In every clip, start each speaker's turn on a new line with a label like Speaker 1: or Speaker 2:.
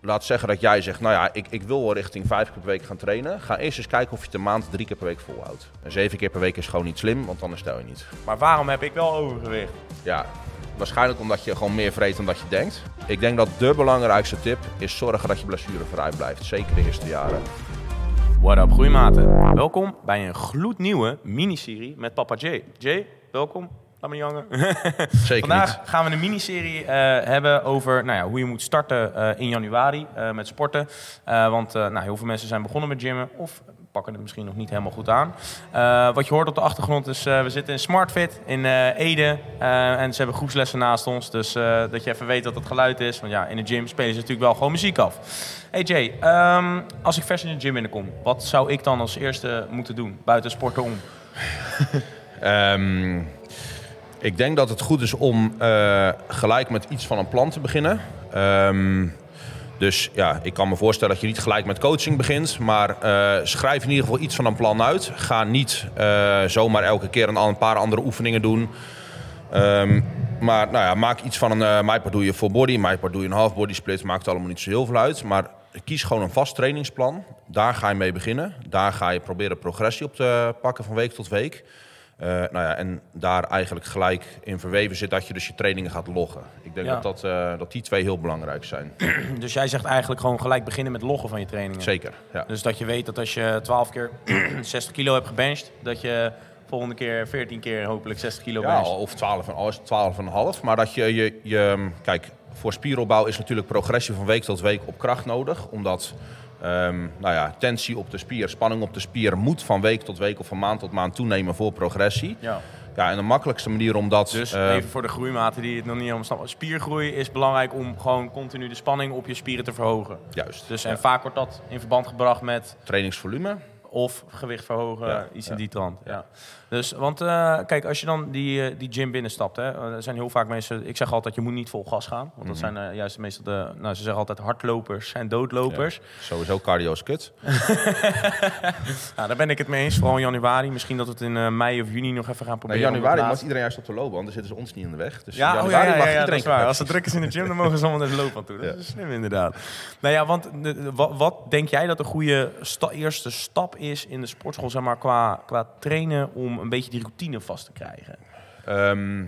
Speaker 1: laat zeggen dat jij zegt, nou ja, ik, ik wil wel richting vijf keer per week gaan trainen. Ga eerst eens kijken of je het de maand drie keer per week volhoudt. En zeven keer per week is gewoon niet slim, want anders stel je niet.
Speaker 2: Maar waarom heb ik wel overgewicht?
Speaker 1: Ja, waarschijnlijk omdat je gewoon meer vreet dan dat je denkt. Ik denk dat de belangrijkste tip is zorgen dat je blessurevrij blijft. Zeker de eerste jaren.
Speaker 2: What up, groeimaten. Welkom bij een gloednieuwe miniserie met Papa Jay. Jay, welkom. Laat me niet hangen.
Speaker 1: Zeker
Speaker 2: Vandaag
Speaker 1: niet.
Speaker 2: gaan we een miniserie eh hebben over nou ja, hoe je moet starten eh, in januari eh, met sporten. Want nou, heel veel mensen zijn begonnen met gymmen of pakken het misschien nog niet helemaal goed aan. Wat je hoort op de achtergrond is, we zitten in SmartFit in Ede. en ze hebben groepslessen naast ons. Dus dat je even weet wat het geluid is. Want ja, in de gym spelen ze natuurlijk wel gewoon muziek af. Hey Jay, ehm, als ik vers in de gym binnenkom, wat zou ik dan als eerste moeten doen? Buiten sporten om.
Speaker 1: Ehm, ik denk dat het goed is om eh, gelijk met iets van een plan te beginnen. Ehm, dus ja, ik kan me voorstellen dat je niet gelijk met coaching begint. Maar eh, schrijf in ieder geval iets van een plan uit. Ga niet eh, zomaar elke keer een, een paar andere oefeningen doen. Ehm, maar nou ja, maak iets van een uh, doe je full body, MyPart doe je een half body split. Maakt allemaal niet zo heel veel uit. Maar kies gewoon een vast trainingsplan. Daar ga je mee beginnen. Daar ga je proberen progressie op te pakken van week tot week. Uh, nou ja, en daar eigenlijk gelijk in verweven zit dat je dus je trainingen gaat loggen. Ik denk
Speaker 2: Ja.
Speaker 1: dat, dat, uh, dat die twee heel belangrijk zijn.
Speaker 2: Dus jij zegt eigenlijk gewoon gelijk beginnen met loggen van je trainingen.
Speaker 1: Zeker, ja.
Speaker 2: Dus dat je weet dat als je 12 keer 60 kilo hebt gebenched, dat je volgende keer 14 keer hopelijk 60 kilo
Speaker 1: Ja,
Speaker 2: bencht.
Speaker 1: of 12 en al is het 12 en een half. Maar dat je, je, je... Kijk, voor spieropbouw is natuurlijk progressie van week tot week op kracht nodig. Omdat um, nou ja, tensie op de spier, spanning op de spier... moet van week tot week of van maand tot maand toenemen voor progressie.
Speaker 2: Ja.
Speaker 1: Ja, en de makkelijkste manier om dat...
Speaker 2: Dus
Speaker 1: uh,
Speaker 2: even voor de groeimaten die het nog niet helemaal snappen. Spiergroei is belangrijk om gewoon continu de spanning op je spieren te verhogen.
Speaker 1: Juist.
Speaker 2: Dus en
Speaker 1: ja.
Speaker 2: vaak wordt dat in verband gebracht met
Speaker 1: Trainingsvolume.
Speaker 2: Of gewicht verhogen,
Speaker 1: Ja,
Speaker 2: iets in die trant. Ja. Dus, want uh, kijk, als je dan die, uh, die gym binnenstapt, hè, er zijn heel vaak mensen. Ik zeg altijd, je moet niet vol gas gaan. Want
Speaker 1: Mhm.
Speaker 2: dat zijn uh, juist meestal de. Nou, ze zeggen altijd hardlopers en doodlopers.
Speaker 1: Sowieso cardio is kut.
Speaker 2: nou, daar ben ik het mee eens. Vooral in januari. Misschien dat we het in uh, mei of juni nog even gaan
Speaker 1: Nee,
Speaker 2: proberen.
Speaker 1: januari mag iedereen juist op de lopen, want dan zitten ze ons niet in de weg. Dus
Speaker 2: ja,
Speaker 1: in
Speaker 2: oh,
Speaker 1: januari
Speaker 2: ja, ja,
Speaker 1: mag iedereen
Speaker 2: dat is. Als het druk is in de gym, dan mogen ze allemaal naar de loop aan toe. Dat is slim inderdaad. Nou ja, want de- wat, wat denk jij dat een goede sta- eerste stap is in de sportschool, zeg maar, qua, qua trainen om een beetje die routine vast te krijgen?
Speaker 1: Ehm,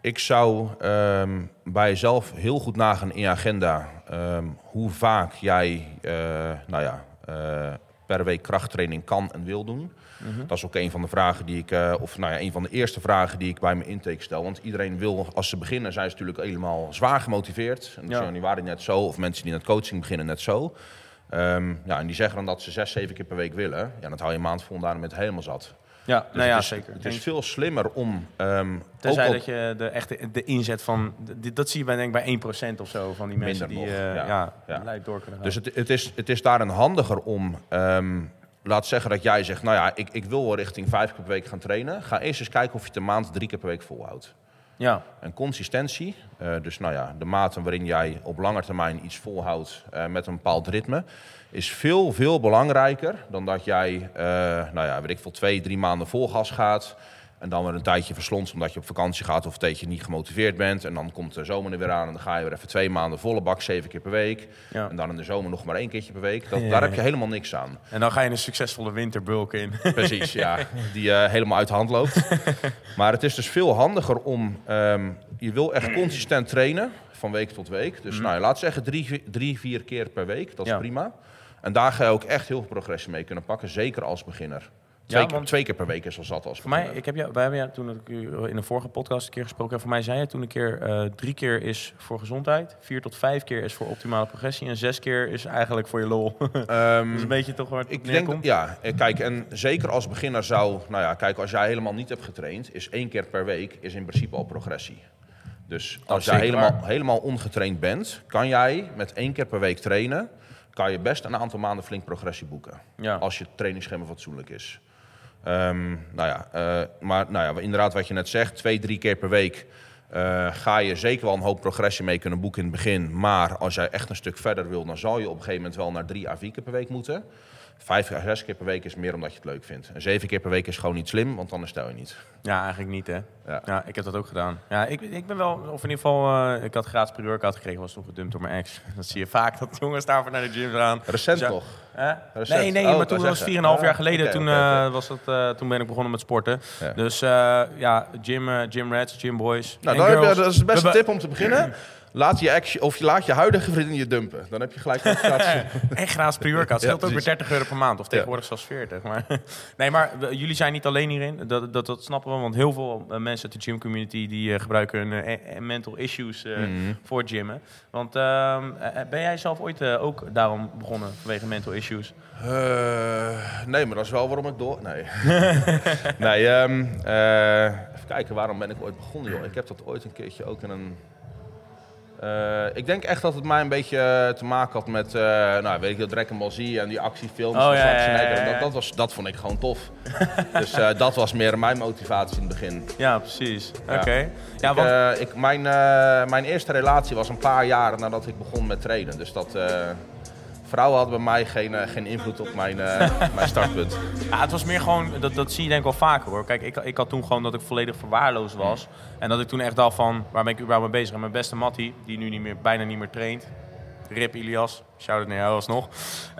Speaker 1: ik zou ehm, bij jezelf heel goed nagaan in je agenda ehm, hoe vaak jij eh, nou ja, eh, per week krachttraining kan en wil doen. Dat is ook een van de vragen die ik, eh, of nou ja, een van de eerste vragen die ik bij mijn intake stel. Want iedereen wil, als ze beginnen, zijn ze natuurlijk helemaal zwaar gemotiveerd. En dat
Speaker 2: Ja.
Speaker 1: in januari net zo, of mensen die net coaching beginnen net zo. Ehm, ja, en die zeggen dan dat ze zes, zeven keer per week willen. Ja, dat hou je een maand vol daarom met helemaal zat.
Speaker 2: Ja,
Speaker 1: Dus
Speaker 2: nou ja,
Speaker 1: het is,
Speaker 2: zeker.
Speaker 1: Het is veel slimmer om. ehm
Speaker 2: Tenzij
Speaker 1: ook
Speaker 2: dat je de echte de inzet van, dat zie je bij, denk ik, bij 1% of zo van die mensen die
Speaker 1: nog,
Speaker 2: eh,
Speaker 1: ja.
Speaker 2: ja, door kunnen gaan.
Speaker 1: Dus het, het, is, het is daarin handiger om. ehm, laat zeggen dat jij zegt, nou ja, ik, ik wil wel richting vijf keer per week gaan trainen. Ga eerst eens kijken of je het de maand drie keer per week volhoudt.
Speaker 2: Ja,
Speaker 1: En consistentie, eh, dus nou ja, de mate waarin jij op lange termijn iets volhoudt eh, met een bepaald ritme, is veel, veel belangrijker dan dat jij, eh, nou ja, weet ik veel, twee, drie maanden vol gas gaat. En dan weer een tijdje verslonst omdat je op vakantie gaat of een tijdje niet gemotiveerd bent. En dan komt de zomer er weer aan en dan ga je weer even twee maanden volle bak, zeven keer per week.
Speaker 2: ja.
Speaker 1: En dan in de zomer nog maar één keertje per week. Dat,
Speaker 2: Ja,
Speaker 1: daar heb je helemaal niks aan.
Speaker 2: En dan ga je een succesvolle winterbulk in.
Speaker 1: Precies, ja. Die eh, helemaal uit de hand loopt. Maar het is dus veel handiger om... ehm, je wil echt consistent trainen, van week tot week. Dus nou, ja, laat zeggen drie, drie, vier keer per week. Dat is prima. En daar ga je ook echt heel veel progressie mee kunnen pakken. Zeker als beginner. Twee,
Speaker 2: Ja,
Speaker 1: keer,
Speaker 2: want-
Speaker 1: twee keer per week is al zat als
Speaker 2: Voor mij, ik heb jou, wij hebben jou toen ik u in een vorige podcast een keer gesproken. En voor mij zei je toen een keer: eh, drie keer is voor gezondheid, vier tot vijf keer is voor optimale progressie en zes keer is eigenlijk voor je lol. dat
Speaker 1: Ehm,
Speaker 2: is een beetje toch waar
Speaker 1: Ik denk, ja, eh, kijk, en zeker als beginner zou, nou ja, kijk, als jij helemaal niet hebt getraind, is één keer per week is in principe al progressie. Dus als jij helemaal, helemaal ongetraind bent, kan jij met één keer per week trainen, kan je best een aantal maanden flink progressie boeken.
Speaker 2: Ja.
Speaker 1: Als je trainingsschema fatsoenlijk is. Ehm, nou ja, eh, maar nou ja, inderdaad wat je net zegt, twee, drie keer per week eh, ga je zeker wel een hoop progressie mee kunnen boeken in het begin. Maar als jij echt een stuk verder wil, dan zal je op een gegeven moment wel naar drie à vier keer per week moeten. Vijf à zes keer per week is meer omdat je het leuk vindt. En zeven keer per week is gewoon niet slim, want anders stel je niet.
Speaker 2: Ja, eigenlijk niet, hè?
Speaker 1: Ja.
Speaker 2: Ja, ik heb dat ook gedaan. Ja, ik, ik ben wel, of in ieder geval, eh, ik had gratis pre-workout gekregen, was toen gedumpt door mijn ex. Dat zie je vaak, dat jongens daarvoor naar de gym gaan.
Speaker 1: Recent
Speaker 2: Dus ja,
Speaker 1: toch?
Speaker 2: Hè?
Speaker 1: Recent.
Speaker 2: Nee, nee,
Speaker 1: Oh,
Speaker 2: maar toen was
Speaker 1: zeggen.
Speaker 2: 4,5 jaar
Speaker 1: Ah,
Speaker 2: geleden. toen, eh, was dat, eh, toen ben ik begonnen met sporten. Dus ja, gym, gym rats, gym boys.
Speaker 1: Nou, heb je, dat is de beste tip om te beginnen. Laat je, ex, of je laat je huidige vriendin je dumpen. Dan heb je gelijk motivatie.
Speaker 2: En gratis pre-workout.
Speaker 1: Ja,
Speaker 2: ook weer
Speaker 1: precies.
Speaker 2: 30 euro per maand. Of tegenwoordig zelfs 40. Maar, nee, maar we- jullie zijn niet alleen hierin. Dat, dat, dat snappen we. Want heel veel eh, mensen uit de gym community... die eh, gebruiken hun eh, eh, mental issues eh,
Speaker 1: Mhm.
Speaker 2: voor gymmen. Want ehm, eh, ben jij zelf ooit eh, ook daarom begonnen? Vanwege mental issues?
Speaker 1: Eh, nee, maar dat is wel waarom ik door... Nee. nee, ehm, eh, even kijken, waarom ben ik ooit begonnen, joh? Ik heb dat ooit een keertje ook in een... Eh, ik denk echt dat het mij een beetje eh, te maken had met, eh, nou weet ik wel, Dragon Ball Z en die actiefilms
Speaker 2: Oh, ja, ja.
Speaker 1: Dat, dat, was, dat vond ik gewoon tof. dus dat was meer mijn motivatie in het begin.
Speaker 2: Ja, precies. Oké. Ja,
Speaker 1: ik,
Speaker 2: want...
Speaker 1: ik, mijn, mijn eerste relatie was een paar jaar nadat ik begon met trainen. Dus dat, vrouwen hadden bij mij geen, eh, geen invloed op mijn, eh, mijn startpunt.
Speaker 2: Ja, het was meer gewoon, dat, dat zie je denk ik wel vaker hoor. Kijk, ik, ik had toen gewoon dat ik volledig verwaarloosd was. En dat ik toen echt dacht van, waar ben ik überhaupt mee bezig? En mijn beste Mattie, die nu niet meer, bijna niet meer traint. Rip Ilias, shout-out naar jou alsnog.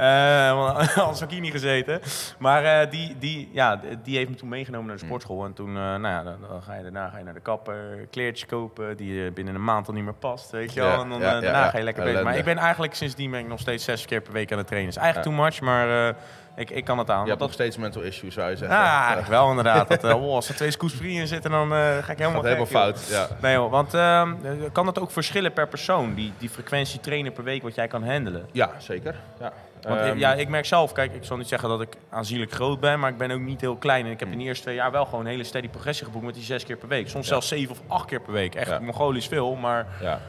Speaker 2: Want anders had ik hier niet gezeten. Maar eh, die, die, ja, die heeft me toen meegenomen naar de sportschool. En toen, eh, nou ja, dan, dan ga je daarna ga je naar de kapper, kleertjes kopen die binnen een maand al niet meer past, weet je wel.
Speaker 1: Ja,
Speaker 2: en dan,
Speaker 1: ja,
Speaker 2: daarna
Speaker 1: ja.
Speaker 2: ga je lekker bezig. Maar ik ben eigenlijk sindsdien ben ik nog steeds zes keer per week aan het trainen. is eigenlijk too much, maar ik, ik kan het aan.
Speaker 1: Je hebt nog steeds mental issues, zou je zeggen.
Speaker 2: ja, eigenlijk wel inderdaad. Dat, eh, oh, als er twee scoops free in zitten, dan eh, ga ik helemaal
Speaker 1: helemaal fout. Ja.
Speaker 2: Nee joh, want ehm, eh, kan het ook verschillen per persoon, die, die frequentie trainen per week wat jij kan handelen?
Speaker 1: ja, zeker. Ja.
Speaker 2: Want eh,
Speaker 1: Ehm,
Speaker 2: ja, ik merk zelf, kijk, ik zal niet zeggen dat ik aanzienlijk groot ben, maar ik ben ook niet heel klein. En ik heb
Speaker 1: Hmm.
Speaker 2: in de eerste twee jaar wel gewoon een hele steady progressie geboekt met die zes keer per week. Soms zelfs zeven of acht keer per week. Echt
Speaker 1: Ja.
Speaker 2: mongolisch veel, maar
Speaker 1: Ja,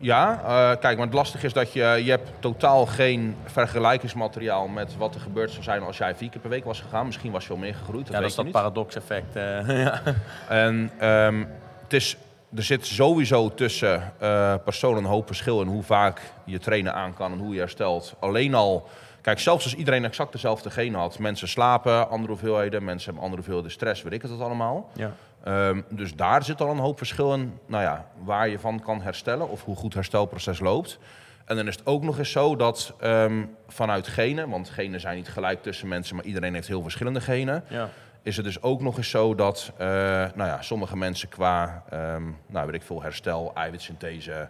Speaker 1: ja eh, kijk, maar het lastige is dat je, je hebt totaal geen vergelijkingsmateriaal met wat er gebeurd zou zijn als jij vier keer per week was gegaan. Misschien was je wel meer gegroeid, dat
Speaker 2: ja, dat is dat
Speaker 1: niet.
Speaker 2: paradox effect. eh, ja.
Speaker 1: En ehm, het is, er zit sowieso tussen eh personen een hoop verschil in hoe vaak je trainen aan kan en hoe je herstelt. Alleen al, kijk, zelfs als iedereen exact dezelfde genen had. Mensen slapen andere hoeveelheden, mensen hebben andere hoeveelheden stress, weet ik het allemaal.
Speaker 2: ja.
Speaker 1: Ehm, dus daar zit al een hoop verschil in, nou ja, waar je van kan herstellen of hoe goed het herstelproces loopt. En dan is het ook nog eens zo dat ehm, vanuit genen, want genen zijn niet gelijk tussen mensen, maar iedereen heeft heel verschillende genen.
Speaker 2: Ja.
Speaker 1: Is het dus ook nog eens zo dat eh, nou ja, sommige mensen qua ehm, nou, weet ik veel, herstel, eiwitsynthese,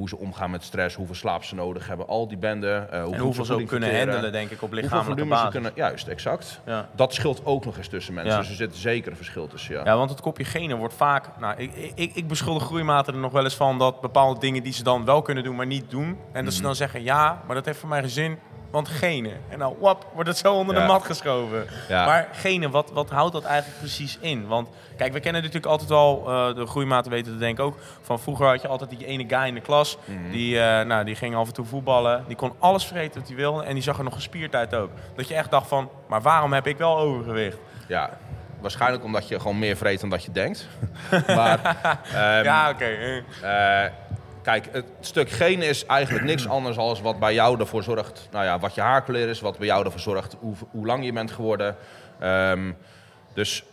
Speaker 1: hoe ze omgaan met stress, hoeveel slaap ze nodig hebben, al die benden. eh, hoe
Speaker 2: En hoeveel ze ook kunnen
Speaker 1: verteren,
Speaker 2: handelen, denk ik, op lichamelijke basis.
Speaker 1: kunnen, juist, exact.
Speaker 2: Ja.
Speaker 1: Dat scheelt ook nog eens tussen mensen.
Speaker 2: Ja.
Speaker 1: Dus er zit zeker een verschil tussen. Ja.
Speaker 2: Ja, want het kopje genen wordt vaak... Nou, ik, ik, ik beschuldig groeimaten er nog wel eens van dat bepaalde dingen die ze dan wel kunnen doen, maar niet doen. En dat ze
Speaker 1: Mhm.
Speaker 2: dan zeggen, ja, maar dat heeft voor mij geen zin, want genen. En dan, wap, wordt het zo onder de mat geschoven.
Speaker 1: Ja.
Speaker 2: Maar genen, wat, wat houdt dat eigenlijk precies in? Want kijk, we kennen natuurlijk altijd al, eh, de groeimaten weten het denk ik ook, van vroeger had je altijd die ene guy in de klas,
Speaker 1: Mhm.
Speaker 2: die, eh, nou, die ging af en toe voetballen, die kon alles vreten wat hij wilde en die zag er nog gespierd uit ook. Dat je echt dacht van, maar waarom heb ik wel overgewicht?
Speaker 1: Ja, waarschijnlijk omdat je gewoon meer vreet dan dat je denkt. maar ehm,
Speaker 2: ja, oké. eh.
Speaker 1: eh, kijk, het stuk genen is eigenlijk niks anders dan wat bij jou ervoor zorgt. Nou ja, wat je haarkleur is, wat bij jou ervoor zorgt hoe, hoe lang je bent geworden. Ehm, dus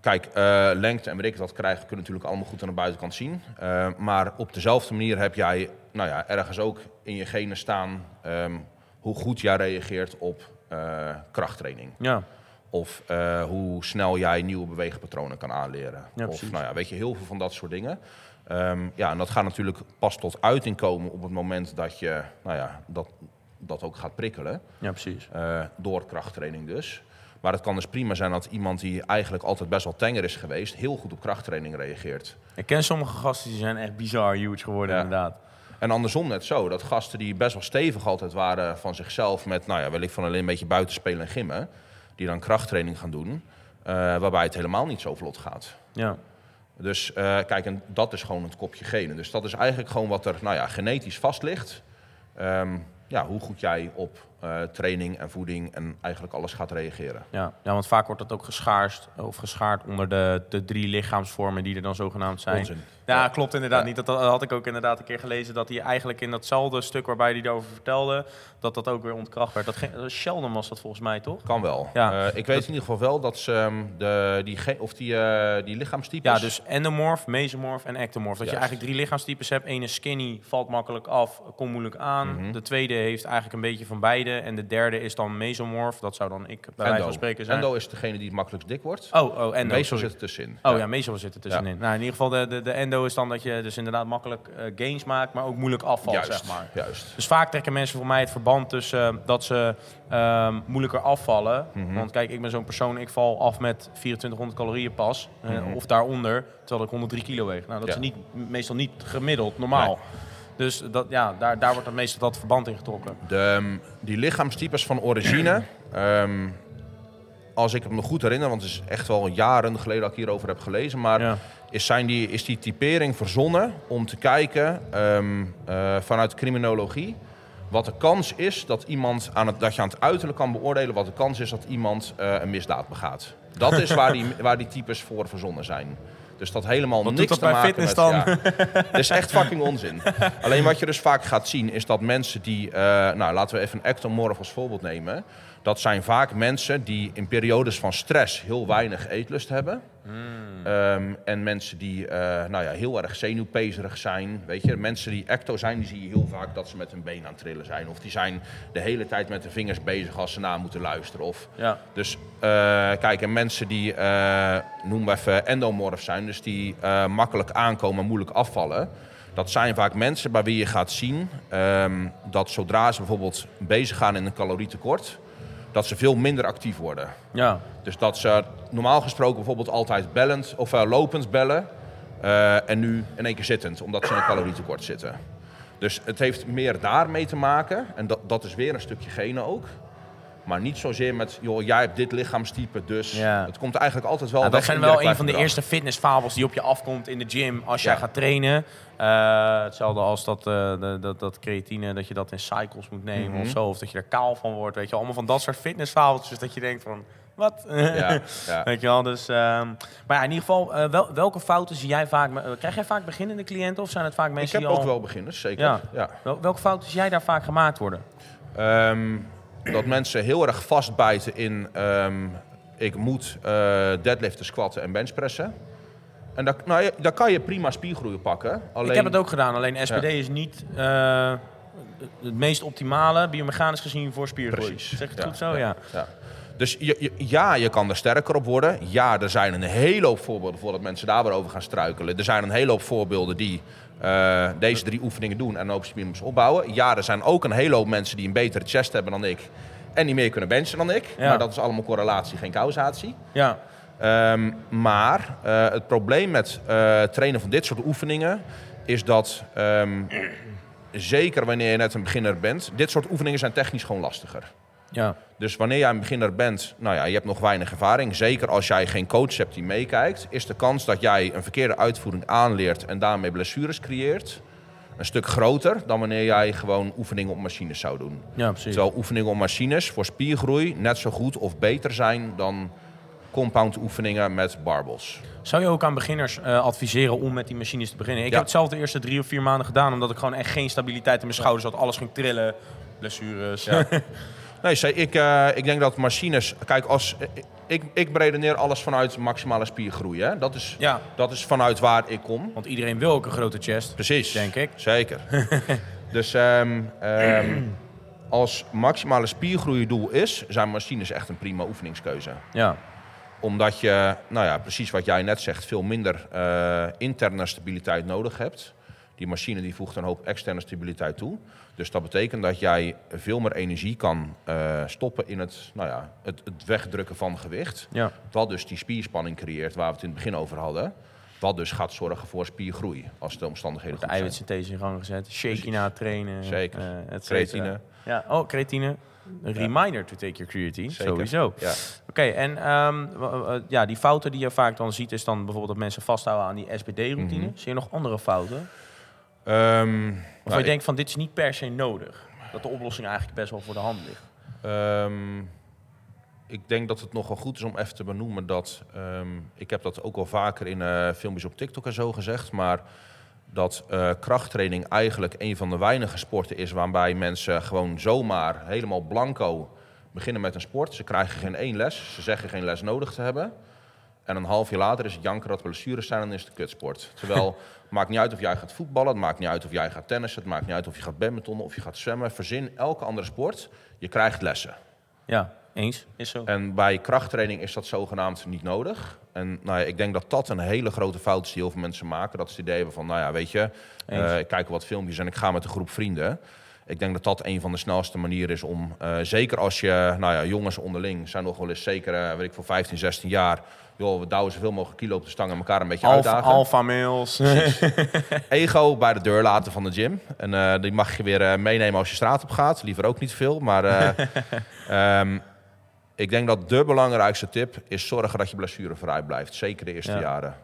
Speaker 1: kijk, eh, lengte en weet ik wat krijgen, kunnen natuurlijk allemaal goed aan de buitenkant zien. Eh, maar op dezelfde manier heb jij, nou ja, ergens ook in je genen staan ehm, hoe goed jij reageert op eh, krachttraining.
Speaker 2: Ja.
Speaker 1: Of eh, hoe snel jij nieuwe beweegpatronen kan aanleren.
Speaker 2: Ja,
Speaker 1: of nou ja, weet je, heel veel van dat soort dingen. Ehm, ja, en dat gaat natuurlijk pas tot uiting komen op het moment dat je nou ja, dat, dat ook gaat prikkelen.
Speaker 2: Ja, precies.
Speaker 1: eh, door krachttraining dus. Maar het kan dus prima zijn dat iemand die eigenlijk altijd best wel tenger is geweest, heel goed op krachttraining reageert.
Speaker 2: Ik ken sommige gasten die zijn echt bizar huge geworden,
Speaker 1: Ja.
Speaker 2: inderdaad.
Speaker 1: En andersom net zo, dat gasten die best wel stevig altijd waren van zichzelf met, nou ja, wil ik van alleen een beetje buitenspelen en gimmen, die dan krachttraining gaan doen, eh, waarbij het helemaal niet zo vlot gaat.
Speaker 2: Ja.
Speaker 1: Dus eh, kijk, en dat is gewoon het kopje genen. Dus dat is eigenlijk gewoon wat er nou ja, genetisch vast ligt. Ehm, ja, hoe goed jij op eh, training en voeding en eigenlijk alles gaat reageren.
Speaker 2: Ja. ja, want vaak wordt dat ook geschaard of geschaard onder de, de drie lichaamsvormen die er dan zogenaamd zijn.
Speaker 1: Onzin.
Speaker 2: Ja,
Speaker 1: Ja.
Speaker 2: klopt inderdaad
Speaker 1: Ja.
Speaker 2: niet. Dat, dat had ik ook inderdaad een keer gelezen. Dat hij eigenlijk in datzelfde stuk waarbij hij erover vertelde, dat dat ook weer ontkracht werd. Dat ging, Sheldon was dat volgens mij, toch?
Speaker 1: Kan wel.
Speaker 2: Ja.
Speaker 1: Eh, ik weet in ieder geval wel dat ze ehm, de, die, of die, eh, die lichaamstypes...
Speaker 2: Ja, dus endomorf, mesomorf en ectomorf. Dat je eigenlijk drie lichaamstypes hebt. Ene is skinny, valt makkelijk af, komt moeilijk aan.
Speaker 1: Mhm.
Speaker 2: De tweede heeft eigenlijk een beetje van beide. En de derde is dan mesomorf. Dat zou dan ik bij wijze van spreken zijn.
Speaker 1: Endo is degene die het makkelijkst dik wordt.
Speaker 2: Oh, oh, endo.
Speaker 1: Meestal zit het tussenin.
Speaker 2: Oh ja, meestal zit er tussenin.
Speaker 1: Ja.
Speaker 2: Nou, in ieder geval, de, de, de endo is dan dat je dus inderdaad makkelijk eh, gains maakt, maar ook moeilijk afvalt,
Speaker 1: juist,
Speaker 2: zeg maar.
Speaker 1: juist.
Speaker 2: Dus vaak trekken mensen voor mij het verband tussen eh, dat ze ehm, moeilijker afvallen.
Speaker 1: Mhm.
Speaker 2: Want kijk, ik ben zo'n persoon, ik val af met 2400 calorieën pas. eh,
Speaker 1: Mhm.
Speaker 2: of daaronder, terwijl ik 103 kilo weeg. Nou, dat
Speaker 1: Ja.
Speaker 2: is niet, meestal niet gemiddeld, normaal.
Speaker 1: Nee.
Speaker 2: Dus dat, ja, daar, daar wordt dan meestal dat verband in getrokken.
Speaker 1: De, ehm, die lichaamstypes van origine, ehm, als ik het me goed herinner, want het is echt wel jaren geleden dat ik hierover heb gelezen, maar
Speaker 2: Ja.
Speaker 1: is, zijn die, is die typering verzonnen om te kijken ehm, eh, vanuit criminologie wat de kans is dat iemand aan het, dat je aan het uiterlijk kan beoordelen wat de kans is dat iemand eh, een misdaad begaat. Dat is waar die, waar die types voor verzonnen zijn. Dus dat helemaal
Speaker 2: Wat
Speaker 1: niks
Speaker 2: doet dat
Speaker 1: te maken met,
Speaker 2: dan?
Speaker 1: Ja, dat is echt fucking onzin. Alleen wat je dus vaak gaat zien is dat mensen die, eh, nou laten we even een ectomorf als voorbeeld nemen. Dat zijn vaak mensen die in periodes van stress heel weinig eetlust hebben. Ehm, en mensen die eh, nou ja, heel erg zenuwpezerig zijn. Weet je, mensen die ecto zijn, die zie je heel vaak dat ze met hun been aan het trillen zijn. Of die zijn de hele tijd met de vingers bezig als ze na moeten luisteren. Of
Speaker 2: Ja.
Speaker 1: dus eh, kijk, en mensen die, eh noem maar even endomorf zijn, dus die makkelijk aankomen en moeilijk afvallen. Dat zijn vaak mensen bij wie je gaat zien ehm, dat zodra ze bijvoorbeeld bezig gaan in een calorietekort, dat ze veel minder actief worden.
Speaker 2: Ja.
Speaker 1: Dus dat ze normaal gesproken bijvoorbeeld altijd bellend of eh, lopend bellen eh, en nu in één keer zittend, omdat ze in een calorietekort zitten. Dus het heeft meer daarmee te maken en dat, dat is weer een stukje genen ook. Maar niet zozeer met, joh, jij hebt dit lichaamstype, dus
Speaker 2: Ja.
Speaker 1: het komt eigenlijk altijd wel...
Speaker 2: Ja,
Speaker 1: dat
Speaker 2: zijn wel een van de eerste fitnessfabels die op je afkomt in de gym als jij
Speaker 1: Ja.
Speaker 2: gaat trainen. Eh, hetzelfde als dat, eh, dat, dat creatine, dat je dat in cycles moet nemen
Speaker 1: Mhm.
Speaker 2: of zo. Of dat je er kaal van wordt, weet je. Allemaal van dat soort fitnessfabeltjes dat je denkt van, wat?
Speaker 1: Ja, ja.
Speaker 2: Weet je wel, dus... ehm, maar ja, in ieder geval, eh, wel, welke fouten zie jij vaak... krijg jij vaak beginnende cliënten of zijn het vaak
Speaker 1: Ik
Speaker 2: mensen
Speaker 1: heb
Speaker 2: die
Speaker 1: ook
Speaker 2: al...
Speaker 1: wel beginners, zeker.
Speaker 2: Ja.
Speaker 1: Ja.
Speaker 2: Wel- welke fouten zie jij daar vaak gemaakt worden?
Speaker 1: Ehm, dat mensen heel erg vastbijten in... ehm, ik moet eh, deadliften, squatten en benchpressen. En daar, nou, daar kan je prima spiergroei pakken. Alleen,
Speaker 2: Ik heb het ook gedaan, alleen SPD
Speaker 1: Ja.
Speaker 2: is niet eh, het meest optimale biomechanisch gezien voor spiergroei.
Speaker 1: Precies.
Speaker 2: Zeg ik het
Speaker 1: Ja,
Speaker 2: goed zo? Ja.
Speaker 1: Ja. Dus je, je- ja, je kan er sterker op worden. Ja, er zijn een hele hoop voorbeelden voordat mensen daar weer over gaan struikelen. Er zijn een hele hoop voorbeelden die eh, deze drie oefeningen doen en hoop spiermassa opbouwen. Ja, er zijn ook een hele hoop mensen die een betere chest hebben dan ik. En die meer kunnen benchen dan ik.
Speaker 2: Ja.
Speaker 1: Maar dat is allemaal correlatie, geen causatie.
Speaker 2: ja.
Speaker 1: Ehm, maar eh, het probleem met eh, trainen van dit soort oefeningen is dat, ehm, zeker wanneer je net een beginner bent, dit soort oefeningen zijn technisch gewoon lastiger.
Speaker 2: Ja.
Speaker 1: Dus wanneer jij een beginner bent, nou ja, je hebt nog weinig ervaring. Zeker als jij geen coach hebt die meekijkt, is de kans dat jij een verkeerde uitvoering aanleert en daarmee blessures creëert, een stuk groter dan wanneer jij gewoon oefeningen op machines zou doen.
Speaker 2: Ja, precies.
Speaker 1: Terwijl oefeningen op machines voor spiergroei net zo goed of beter zijn dan compound oefeningen met barbels.
Speaker 2: Zou je ook aan beginners eh, adviseren om met die machines te beginnen? Ik
Speaker 1: Ja.
Speaker 2: heb het zelf de eerste drie of vier maanden gedaan, omdat ik gewoon echt geen stabiliteit in mijn schouders had. Alles ging trillen, blessures.
Speaker 1: Ja. Nee, zei, ik, eh, ik denk dat machines... Kijk, als, eh, ik, ik beredeneer alles vanuit maximale spiergroei. Hè? Dat, is,
Speaker 2: ja,
Speaker 1: dat is vanuit waar ik kom.
Speaker 2: want iedereen wil ook een grote chest.
Speaker 1: Precies.
Speaker 2: Denk ik.
Speaker 1: Zeker. dus ehm, ehm, als maximale spiergroeidoel is, zijn machines echt een prima oefeningskeuze.
Speaker 2: Ja,
Speaker 1: Omdat je, nou ja, precies wat jij net zegt, veel minder eh, interne stabiliteit nodig hebt. Die machine die voegt een hoop externe stabiliteit toe. Dus dat betekent dat jij veel meer energie kan eh, stoppen in het, nou ja, het, het wegdrukken van gewicht.
Speaker 2: ja.
Speaker 1: Wat dus die spierspanning creëert waar we het in het begin over hadden. Wat dus gaat zorgen voor spiergroei als de omstandigheden
Speaker 2: De
Speaker 1: goed zijn.
Speaker 2: eiwitsynthese in gang gezet. Shaky na trainen.
Speaker 1: Zeker.
Speaker 2: cetera.
Speaker 1: Creatine.
Speaker 2: Ja, oh, creatine. Een reminder to take your creatine.
Speaker 1: Zeker.
Speaker 2: Sowieso.
Speaker 1: Ja.
Speaker 2: Oké, en ehm, ja, die fouten die je vaak dan ziet, is dan bijvoorbeeld dat mensen vasthouden aan die SBD-routine.
Speaker 1: Mhm.
Speaker 2: Zie je nog andere fouten?
Speaker 1: Ehm,
Speaker 2: Of
Speaker 1: nou,
Speaker 2: je denkt van dit is niet per se nodig. Dat de oplossing eigenlijk best wel voor de hand ligt.
Speaker 1: Ehm, ik denk dat het nogal goed is om even te benoemen dat... ehm, ik heb dat ook al vaker in eh, filmpjes op TikTok en zo gezegd... maar dat eh, krachttraining eigenlijk een van de weinige sporten is... waarbij mensen gewoon zomaar helemaal blanco beginnen met een sport. Ze krijgen geen één les, ze zeggen geen les nodig te hebben... En een half jaar later is het janker dat blessures zijn en is het kutsport. Terwijl het maakt niet uit of jij gaat voetballen, het maakt niet uit of jij gaat tennissen, het maakt niet uit of je gaat badmintonnen of je gaat zwemmen. Verzin elke andere sport, je krijgt lessen.
Speaker 2: Ja, eens. Is zo.
Speaker 1: En bij krachttraining is dat zogenaamd niet nodig. En nou ja, ik denk dat dat een hele grote fout is die heel veel mensen maken. Dat ze het idee hebben van, nou ja, weet je, eh, ik kijk wat filmpjes en ik ga met een groep vrienden. Ik denk dat dat een van de snelste manieren is om, eh, zeker als je, nou ja, jongens onderling zijn nog wel eens zeker, eh, weet ik voor 15, 16 jaar, joh, we douwen zoveel mogelijk kilo op de stang en elkaar een beetje
Speaker 2: Alpha,
Speaker 1: uitdagen.
Speaker 2: alpha males.
Speaker 1: Ego bij de deur laten van de gym. En eh, die mag je weer meenemen als je straat op gaat. Liever ook niet veel. Maar eh, ehm, ik denk dat de belangrijkste tip is zorgen dat je blessurevrij blijft. Zeker de eerste
Speaker 2: Ja.
Speaker 1: jaren.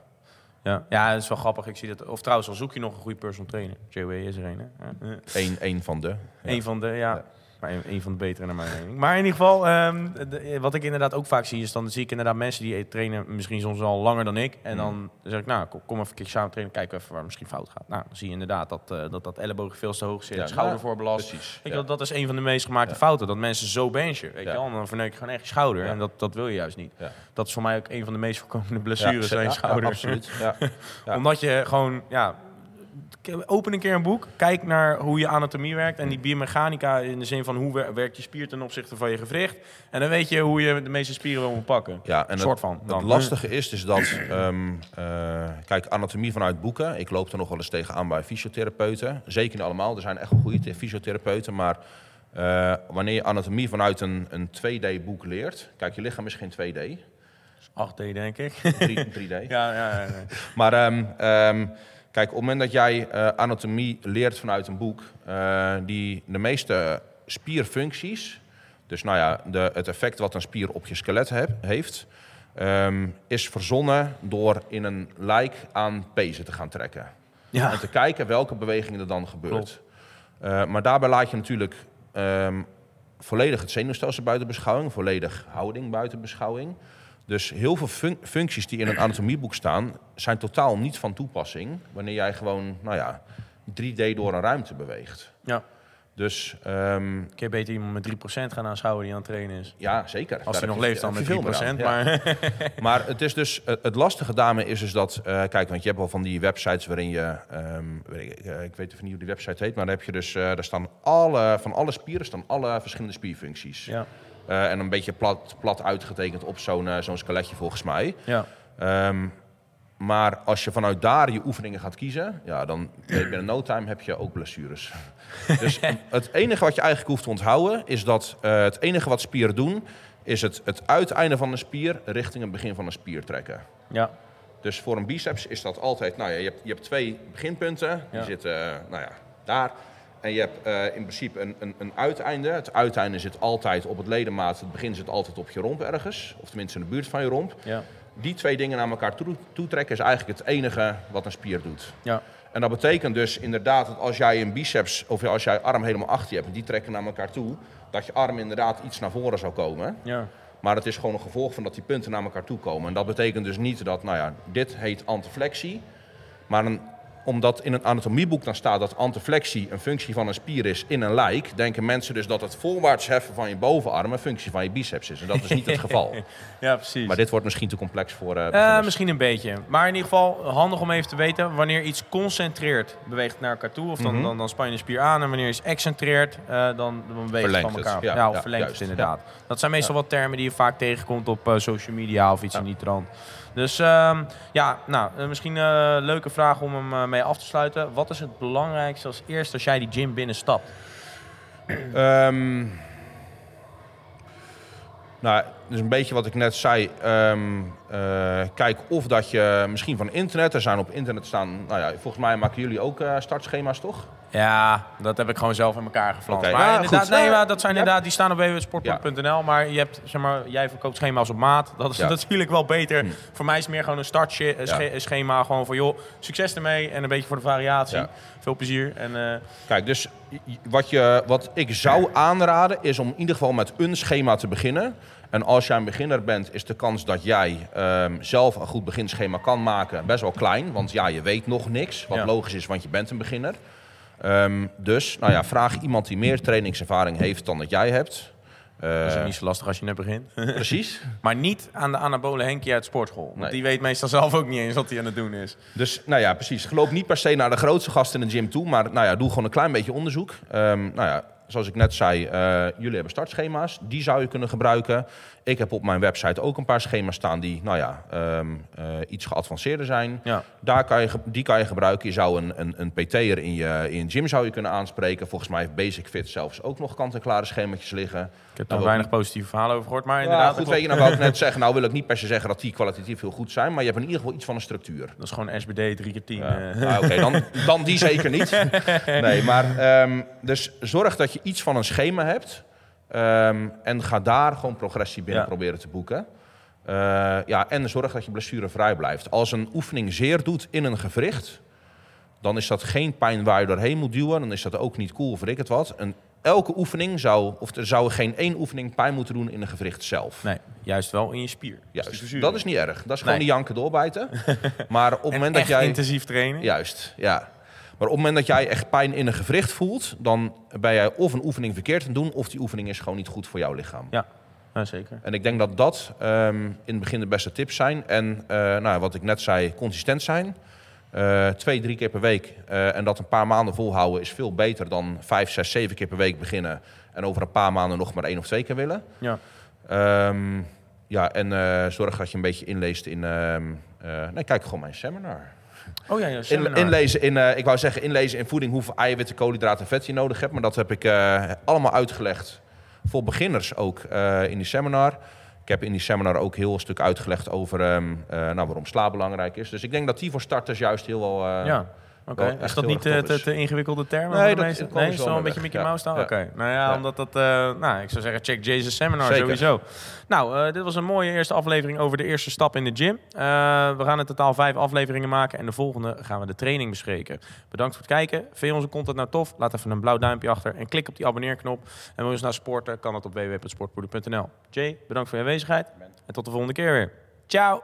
Speaker 2: Ja. ja, dat is wel grappig. Ik zie dat. Of trouwens, al zoek je nog een goede personal trainer. JW is er een, hè? Ja.
Speaker 1: Eén één van de. Ja.
Speaker 2: Een van de, ja. Maar een, een van de betere naar mijn mening. Maar in ieder geval, ehm, de- wat ik inderdaad ook vaak zie, is dan zie ik inderdaad mensen die trainen misschien soms al langer dan ik. En dan zeg ik, nou, kom, kom even een keer samen trainen, kijken even waar misschien fout gaat. Nou, dan zie je inderdaad dat uh, dat, dat elleboog veel te hoog zit,
Speaker 1: Ja,
Speaker 2: schouder
Speaker 1: nou. Precies. Ja.
Speaker 2: je, wel, dat is een van de meest gemaakte fouten. Dat mensen zo benchen, weet je wel. En dan verneuk je gewoon echt je schouder. En dat, dat wil je juist niet. Dat is voor mij ook een van de meest voorkomende blessures, zijn schouder.
Speaker 1: absoluut.
Speaker 2: Omdat je gewoon, ja, open een keer een boek, kijk naar hoe je anatomie werkt en die biomechanica in de zin van hoe wer- werkt je spier ten opzichte van je gewricht. En dan weet je hoe je de meeste spieren wil pakken.
Speaker 1: Ja, en
Speaker 2: soort
Speaker 1: het,
Speaker 2: van,
Speaker 1: Het lastige is dus dat, ehm, eh, kijk, anatomie vanuit boeken. Ik loop er nog wel eens tegenaan bij fysiotherapeuten. Zeker niet allemaal, er zijn echt wel goede fysiotherapeuten. Maar eh, wanneer je anatomie vanuit een, een 2D-boek leert. Kijk, je lichaam is geen 2D,
Speaker 2: 8D denk ik.
Speaker 1: 3, 3D.
Speaker 2: ja, ja, ja, ja.
Speaker 1: Maar ehm, ehm, kijk, op het moment dat jij eh, anatomie leert vanuit een boek, eh, die de meeste spierfuncties, dus nou ja, de, het effect wat een spier op je skelet heb- heeft, ehm, is verzonnen door in een lijk aan pezen te gaan trekken.
Speaker 2: Ja.
Speaker 1: En te kijken welke bewegingen er dan gebeurt. Eh, maar daarbij laat je natuurlijk ehm, volledig het zenuwstelsel buiten beschouwing, volledig houding buiten beschouwing. Dus heel veel fun- functies die in een anatomieboek staan, zijn totaal niet van toepassing wanneer jij gewoon, nou ja, 3D door een ruimte beweegt.
Speaker 2: ja.
Speaker 1: Dus ehm,
Speaker 2: Kun je beter iemand met 3% gaan aanschouwen die aan het trainen is.
Speaker 1: ja, zeker.
Speaker 2: Als hij nog leeft dan met
Speaker 1: je
Speaker 2: 3%.
Speaker 1: veel meer aan, ja.
Speaker 2: Maar
Speaker 1: Maar het is dus het lastige daarmee is dus dat eh, kijk, want je hebt wel van die websites waarin je ehm, weet ik, eh, ik weet even niet hoe die website heet, maar daar heb je dus eh, daar staan alle van alle spieren staan alle verschillende spierfuncties
Speaker 2: ja,
Speaker 1: en een beetje plat, plat uitgetekend op zo'n eh, zo'n skeletje volgens mij.
Speaker 2: ja.
Speaker 1: Ehm, maar als je vanuit daar je oefeningen gaat kiezen, ja, dan binnen no time heb je ook blessures. dus het enige wat je eigenlijk hoeft te onthouden is dat eh, het enige wat spieren doen, is het, het uiteinde van een spier richting het begin van een spier trekken.
Speaker 2: ja.
Speaker 1: Dus voor een biceps is dat altijd, nou ja, je hebt, je hebt twee beginpunten, die
Speaker 2: Ja.
Speaker 1: zitten, eh, nou ja, daar. En je hebt eh, in principe een, een, een uiteinde. Het uiteinde zit altijd op het ledemaat, het begin zit altijd op je romp ergens. Of tenminste in de buurt van je romp.
Speaker 2: ja.
Speaker 1: Die twee dingen naar elkaar toe, toetrekken is eigenlijk het enige wat een spier doet.
Speaker 2: ja.
Speaker 1: En dat betekent dus inderdaad dat als jij een biceps of als jij arm helemaal achter je hebt en die trekken naar elkaar toe, dat je arm inderdaad iets naar voren zou komen.
Speaker 2: ja.
Speaker 1: Maar het is gewoon een gevolg van dat die punten naar elkaar toe komen. En dat betekent dus niet dat, nou ja, dit heet antiflexie. Maar een, omdat in een anatomieboek dan staat dat antiflexie een functie van een spier is in een lijk, denken mensen dus dat het voorwaarts heffen van je bovenarm een functie van je biceps is. En dat is niet het geval.
Speaker 2: Ja, precies.
Speaker 1: Maar dit wordt misschien te complex voor. beginners.
Speaker 2: misschien een beetje. Maar in ieder geval handig om even te weten wanneer iets concentreert beweegt naar elkaar toe. Of dan,
Speaker 1: Mhm.
Speaker 2: dan, dan span je de spier aan. En wanneer iets excentreert, eh, dan, dan beweegt het van
Speaker 1: het.
Speaker 2: elkaar.
Speaker 1: Ja,
Speaker 2: Ja, of
Speaker 1: ja,
Speaker 2: verlengt
Speaker 1: juist.
Speaker 2: het inderdaad. Dat zijn meestal wat termen die je vaak tegenkomt op social media of iets in die trant. Dus ehm, ja, nou, misschien een leuke vraag om hem eh, mee af te sluiten. Wat is het belangrijkste als eerste als jij die gym binnenstapt?
Speaker 1: Ehm, nou, dus een beetje wat ik net zei. Ehm, eh, kijk of dat je misschien van internet, er zijn op internet staan, nou ja, volgens mij maken jullie ook eh, startschema's toch?
Speaker 2: Ja, dat heb ik gewoon zelf in elkaar geflanst. Maar
Speaker 1: Ja,
Speaker 2: inderdaad,
Speaker 1: goed.
Speaker 2: nee, maar dat zijn inderdaad, die staan op www.sport.nl. Maar je hebt, zeg maar, jij verkoopt schema's op maat. Dat is
Speaker 1: Ja.
Speaker 2: natuurlijk wel beter. Voor mij is het meer gewoon een startschema. Gewoon van, joh, succes ermee en een beetje voor de variatie. Veel plezier. En, eh,
Speaker 1: Kijk, dus wat, je, wat ik zou aanraden is om in ieder geval met een schema te beginnen. En als jij een beginner bent, is de kans dat jij ehm, zelf een goed beginschema kan maken best wel klein. Want ja, je weet nog niks. Wat logisch is, want je bent een beginner. Ehm, dus nou ja, vraag iemand die meer trainingservaring heeft dan dat jij hebt. Eh,
Speaker 2: dat is ook niet zo lastig als je net begint.
Speaker 1: precies.
Speaker 2: maar niet aan de anabole Henkie uit sportschool. Want
Speaker 1: Nee.
Speaker 2: die weet meestal zelf ook niet eens wat hij aan het doen is.
Speaker 1: Dus nou ja, precies. Loop niet per se naar de grootste gast in de gym toe, maar nou ja, doe gewoon een klein beetje onderzoek. Ehm, nou ja, zoals ik net zei, eh, jullie hebben startschema's. Die zou je kunnen gebruiken. Ik heb op mijn website ook een paar schema's staan die nou ja, ehm, eh, iets geavanceerder zijn.
Speaker 2: Ja.
Speaker 1: Daar kan je, die kan je gebruiken. Je zou een, een, een PT'er in je, in je gym zou je kunnen aanspreken. Volgens mij heeft Basic Fit zelfs ook nog kant-en-klare schemaatjes liggen.
Speaker 2: Ik heb er
Speaker 1: Nou,
Speaker 2: weinig positieve verhalen over gehoord. Maar
Speaker 1: Ja,
Speaker 2: inderdaad,
Speaker 1: goed, weet je, nou wou ik net zeggen, nou wil ik niet per se zeggen dat die kwalitatief heel goed zijn, maar je hebt in ieder geval iets van een structuur.
Speaker 2: dat is gewoon SBD 3 keer 10.
Speaker 1: Ja.
Speaker 2: eh.
Speaker 1: Ah, Oké, dan, dan die zeker niet. Nee, maar ehm, dus zorg dat je iets van een schema hebt. Ehm, en ga daar gewoon progressie binnen
Speaker 2: Ja.
Speaker 1: proberen te boeken. Eh, ja, en zorg dat je blessurevrij blijft. Als een oefening zeer doet in een gewricht, dan is dat geen pijn waar je doorheen moet duwen. Dan is dat ook niet cool, of ik het wat. En elke oefening zou, of er zou geen één oefening pijn moeten doen in een gewricht zelf.
Speaker 2: Nee, juist wel in je spier.
Speaker 1: Juist, dat is niet erg. Dat is gewoon
Speaker 2: Nee.
Speaker 1: die janken doorbijten. Maar op het
Speaker 2: En
Speaker 1: moment dat jij...
Speaker 2: intensief trainen.
Speaker 1: Juist, ja. Maar op het moment dat jij echt pijn in een gewricht voelt, dan ben jij of een oefening verkeerd aan doen, of die oefening is gewoon niet goed voor jouw lichaam.
Speaker 2: Ja, ja, zeker.
Speaker 1: En ik denk dat dat ehm, in het begin de beste tips zijn. En eh, nou, wat ik net zei, consistent zijn. Eh, twee, drie keer per week. Eh, en dat een paar maanden volhouden is veel beter dan vijf, zes, zeven keer per week beginnen. En over een paar maanden nog maar één of twee keer willen.
Speaker 2: Ja.
Speaker 1: Ehm, ja, en zorg dat je een beetje inleest in... ehm, eh, nee, kijk gewoon mijn seminar.
Speaker 2: Oh ja, ja
Speaker 1: In, inlezen in, eh, ik wou zeggen, inlezen in voeding hoeveel eiwitten, koolhydraten en vet je nodig hebt. Maar dat heb ik eh, allemaal uitgelegd voor beginners ook eh, in die seminar. Ik heb in die seminar ook heel een stuk uitgelegd over ehm, eh, nou, waarom slaap belangrijk is. Dus ik denk dat die voor starters juist heel wel...
Speaker 2: ja. Oké, is dat niet te,
Speaker 1: top
Speaker 2: te, ingewikkelde termen?
Speaker 1: Nee,
Speaker 2: voor de
Speaker 1: dat-
Speaker 2: nee, is
Speaker 1: wel
Speaker 2: wel een beetje. Mickey
Speaker 1: Ja.
Speaker 2: Mouse dan?
Speaker 1: Ja.
Speaker 2: Oké, nou ja,
Speaker 1: Ja.
Speaker 2: omdat dat... eh, nou, ik zou zeggen, check Jason Seminar
Speaker 1: Zeker.
Speaker 2: sowieso. Nou, eh, dit was een mooie eerste aflevering over de eerste stap in de gym. Eh, we gaan in totaal vijf afleveringen maken en de volgende gaan we de training bespreken. Bedankt voor het kijken. Vind je onze content nou tof? Laat even een blauw duimpje achter en klik op die abonneerknop. En wil je eens naar sporten, kan dat op www.sportpoeder.nl. Jay, bedankt voor je aanwezigheid en tot de volgende keer weer. Ciao!